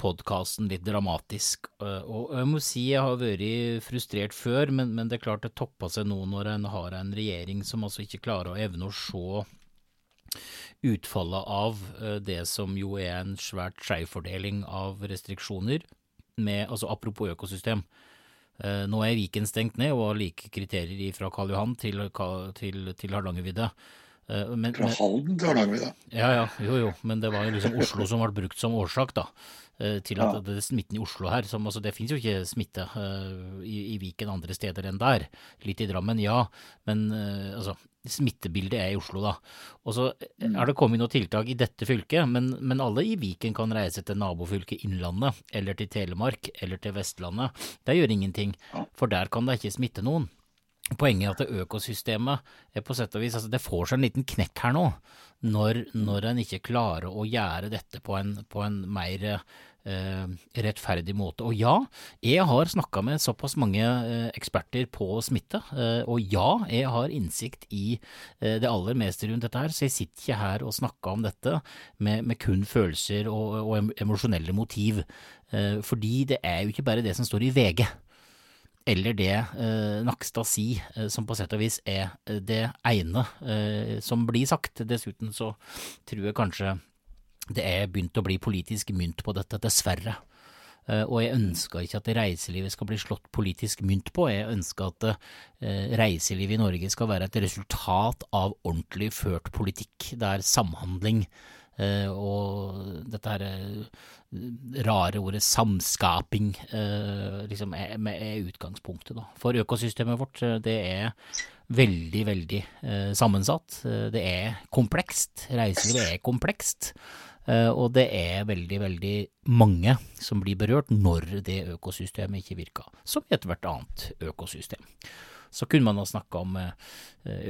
podkasten litt dramatisk, og jeg må si jeg har vært frustrert før, men, men det er klart det toppa seg nå når en har en regjering som altså ikke klarer å evne å se utfallet av eh, det som jo er en svært skjevfordeling av restriksjoner, med, altså apropos økosystem. Eh, nå er Viken stengt ned og har like kriterier fra Karl Johan til, til, til Hardangervidda. Eh, men, fra Halden til Hardangervidda? Ja, ja, jo jo, men det var jo liksom Oslo som ble brukt som årsak, da. Til at ja. det er smitten i Oslo her. Som, altså, det finnes jo ikke smitte uh, i, i, Viken andre steder enn der. Litt i Drammen, ja, men uh, altså smittebildet er i Oslo, da. Og så mm. er det kommet noen tiltak i dette fylket, men, men, alle i Viken kan reise til nabofylket Innlandet, eller til Telemark, eller til Vestlandet. Det gjør ingenting, for der kan det ikke smitte noen. Poenget er at økosystemet er på sett og vis, altså det får seg en liten knekk her nå, når, når en ikke klarer å gjøre dette på en, på en mer eh, rettferdig måte. Og ja, jeg har snakka med såpass mange eh, eksperter på smitte, eh, og ja, jeg har innsikt i eh, det aller meste rundt dette her, så jeg sitter ikke her og snakker om dette med, med kun følelser og, og emosjonelle motiv, eh, fordi det er jo ikke bare det som står i VG eller det eh, Nakstad sier, eh, som på sett og vis er det ene eh, som blir sagt. Dessuten så tror jeg kanskje det er begynt å bli politisk mynt på dette, dessverre. Og jeg ønsker ikke at reiselivet skal bli slått politisk mynt på, jeg ønsker at reiselivet i Norge skal være et resultat av ordentlig ført politikk, der samhandling og dette her rare ordet samskaping liksom er, er, utgangspunktet. Da. For økosystemet vårt, det er veldig, veldig sammensatt. Det er komplekst. Reiselivet er komplekst. Eh, og det er veldig, veldig mange som blir berørt når det økosystemet ikke virker, som i ethvert annet økosystem. Så kunne man ha snakka om eh,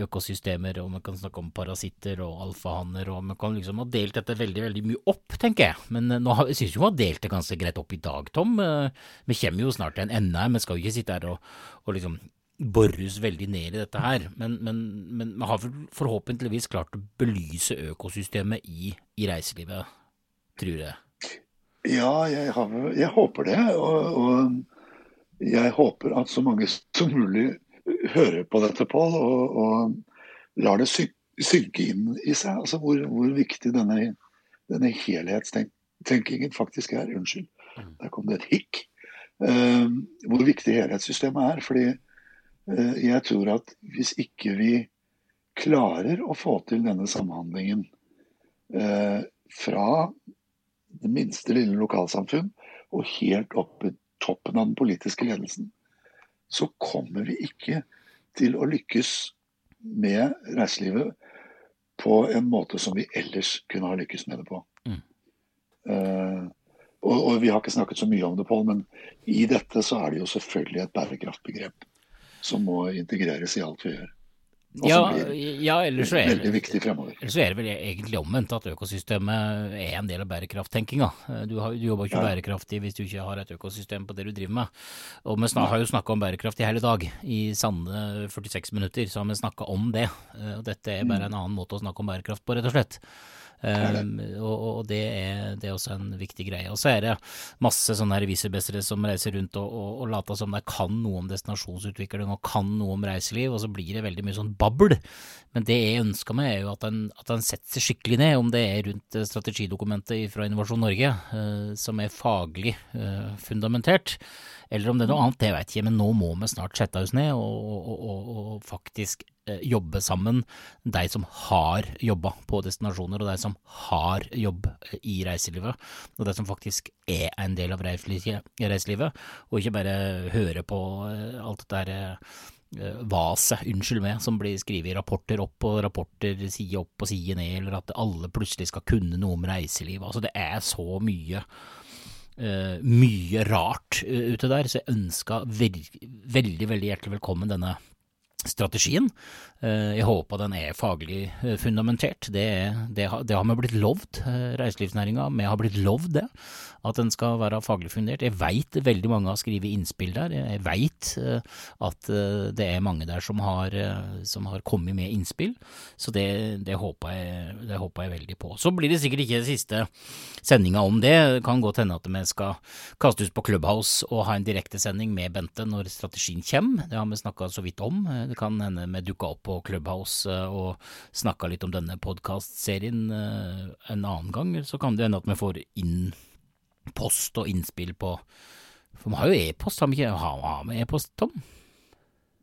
økosystemer, og man kan snakke om parasitter og alfahanner, og man kan liksom ha delt dette veldig, veldig mye opp, tenker jeg. Men eh, nå har, jeg syns vi har delt det ganske greit opp i dag, Tom. Vi kommer jo snart til en ende her, vi skal jo ikke sitte her og, og liksom borres veldig ned i dette her, men, men, men vi har forhåpentligvis klart å belyse økosystemet i, i reiselivet, tror jeg. Ja, jeg, har, jeg håper det. Og, og, jeg håper at så mange som mulig hører på dette, Pål, og, og lar det synke inn i seg. Altså hvor, hvor viktig denne, denne helhetstenkingen faktisk er. Unnskyld, mm. der kom det et hikk. Uh, hvor viktig helhetssystemet er. fordi uh, jeg tror at hvis ikke vi klarer å få til denne samhandlingen uh, fra det minste lille lokalsamfunn og helt opp i toppen av den politiske ledelsen, så kommer vi ikke til å lykkes med reiselivet på en måte som vi ellers kunne ha lykkes med det på. Mm. Uh, og, og, Vi har ikke snakket så mye om det, Pål, men i dette så er det jo selvfølgelig et bærekraftbegrep som må integreres i alt vi gjør. Ja, ja ellers, så er, veldig viktig fremover. ellers så er det vel egentlig omvendt, at økosystemet er en del av bærekrafttenkinga. Du, har- du jobber ikke Ja. bærekraftig hvis du ikke har et økosystem på det du driver med. Og vi snak, har jo snakka om bærekraft i hele dag. I sanne 46 minutter så har vi snakka om det. Eh, Og dette er bare en annen måte å snakke om bærekraft på, rett og slett. Um, og, og det, er, det er også en viktig greie. Og så er det masse sånne revisorbestere som reiser rundt og, og, og later som de kan noe om destinasjonsutvikling og kan noe om reiseliv, og så blir det veldig mye sånn babbel. Men det jeg ønsker meg, er jo at en, setter seg skikkelig ned, om det er rundt eh, strategidokumentet fra Innovasjon Norge, uh, som er faglig uh, fundamentert, eller om det er noe annet, det vet jeg men nå må vi snart sette oss ned og, og, faktisk jobbe sammen, de som har jobba på destinasjoner, og de som har jobb eh, i reiselivet, og de som faktisk er en del av reiselivet, og ikke bare høre på eh, alt det der eh, vaset, unnskyld meg, som blir skrevet i rapporter opp og rapporter side opp og side ned, eller at alle plutselig skal kunne noe om reiselivet. Altså, det er så mye Uh, mye rart uh, ute der, så jeg ønska veldig, veldig hjertelig velkommen denne strategien. Eh, Jeg håper den er faglig eh, fundamentert. Det, det, det har vi blitt lovd, eh, reiselivsnæringa. Vi har blitt lovd det, at den skal være faglig fundert. Jeg veit veldig mange har skrevet innspill der. Jeg veit at det er mange der som har, som har kommet med innspill, så det, det, håper jeg, det håper jeg veldig på. Så blir det sikkert ikke siste sendinga om det. Det kan godt hende at vi skal kaste ut på Clubhouse og ha en direktesending med Bente når strategien kommer. Det har vi snakka så vidt om. Det kan hende vi dukka opp på Clubhouse eh, og snakka litt om denne podkastserien eh, en annen gang. Så kan det hende at vi får inn post og innspill på For vi har jo e-post, har vi ikke? Har, vi e-post, Tom?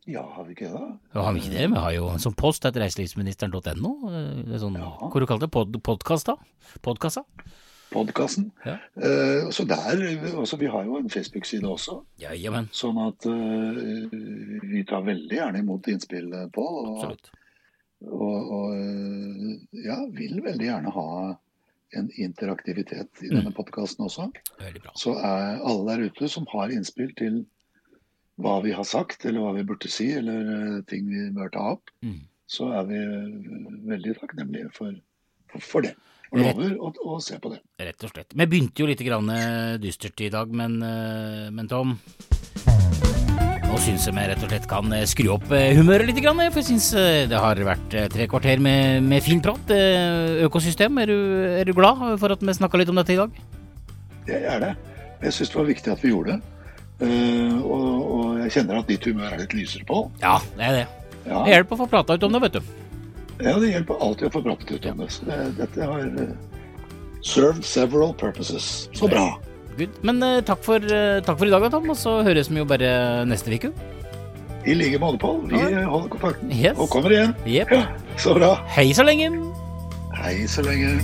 Ja, har vi ikke det? Ja, Har vi ikke det? Vi har jo en sånn post etter reiselivsministeren.no. eh, sånn, Ja. Hva du kalte det? Pod, podkast, da? Podkassa? Podkasten. Ja. Eh, så der, også, Vi har jo en Facebook-side også, Ja, sånn at uh, vi tar veldig gjerne imot innspill, Pål. Og, Absolutt. og, og eh, ja, vil veldig gjerne ha en interaktivitet i Mm. denne podkasten også. Så er alle der ute som har innspill til hva vi har sagt, eller hva vi burde si, eller eh, ting vi bør ta opp, Mm. så er vi eh, veldig takknemlige for, for, for det. Og lover å, å se på det. Rett og slett. Vi begynte jo litt grann eh, dystert i dag, men, eh, men Tom Nå syns jeg vi rett og slett kan eh, skru opp humøret litt, grann, for jeg syns det har vært tre kvarter med, med fin prat. Økosystem, er du, er du glad for at vi snakka litt om dette i dag? Jeg er det. Jeg syns det var viktig at vi gjorde det. Uh, og, og jeg kjenner at ditt humør er litt lysere på. Ja, det er det. Ja, Det hjelper å få prata ut om det, vet du. Ja det hjelper alltid å få pratet ut om det. Dette har eh, served several purposes. Så bra. Good. Men uh, takk, for, uh, takk for i dag, Tom, og så høres vi jo bare neste uke. I like måte, Pål. Vi Ja. holder kontakten. Yes. Og kommer igjen. Yep. Ja, så bra. Hei så lenge. Hei så lenge.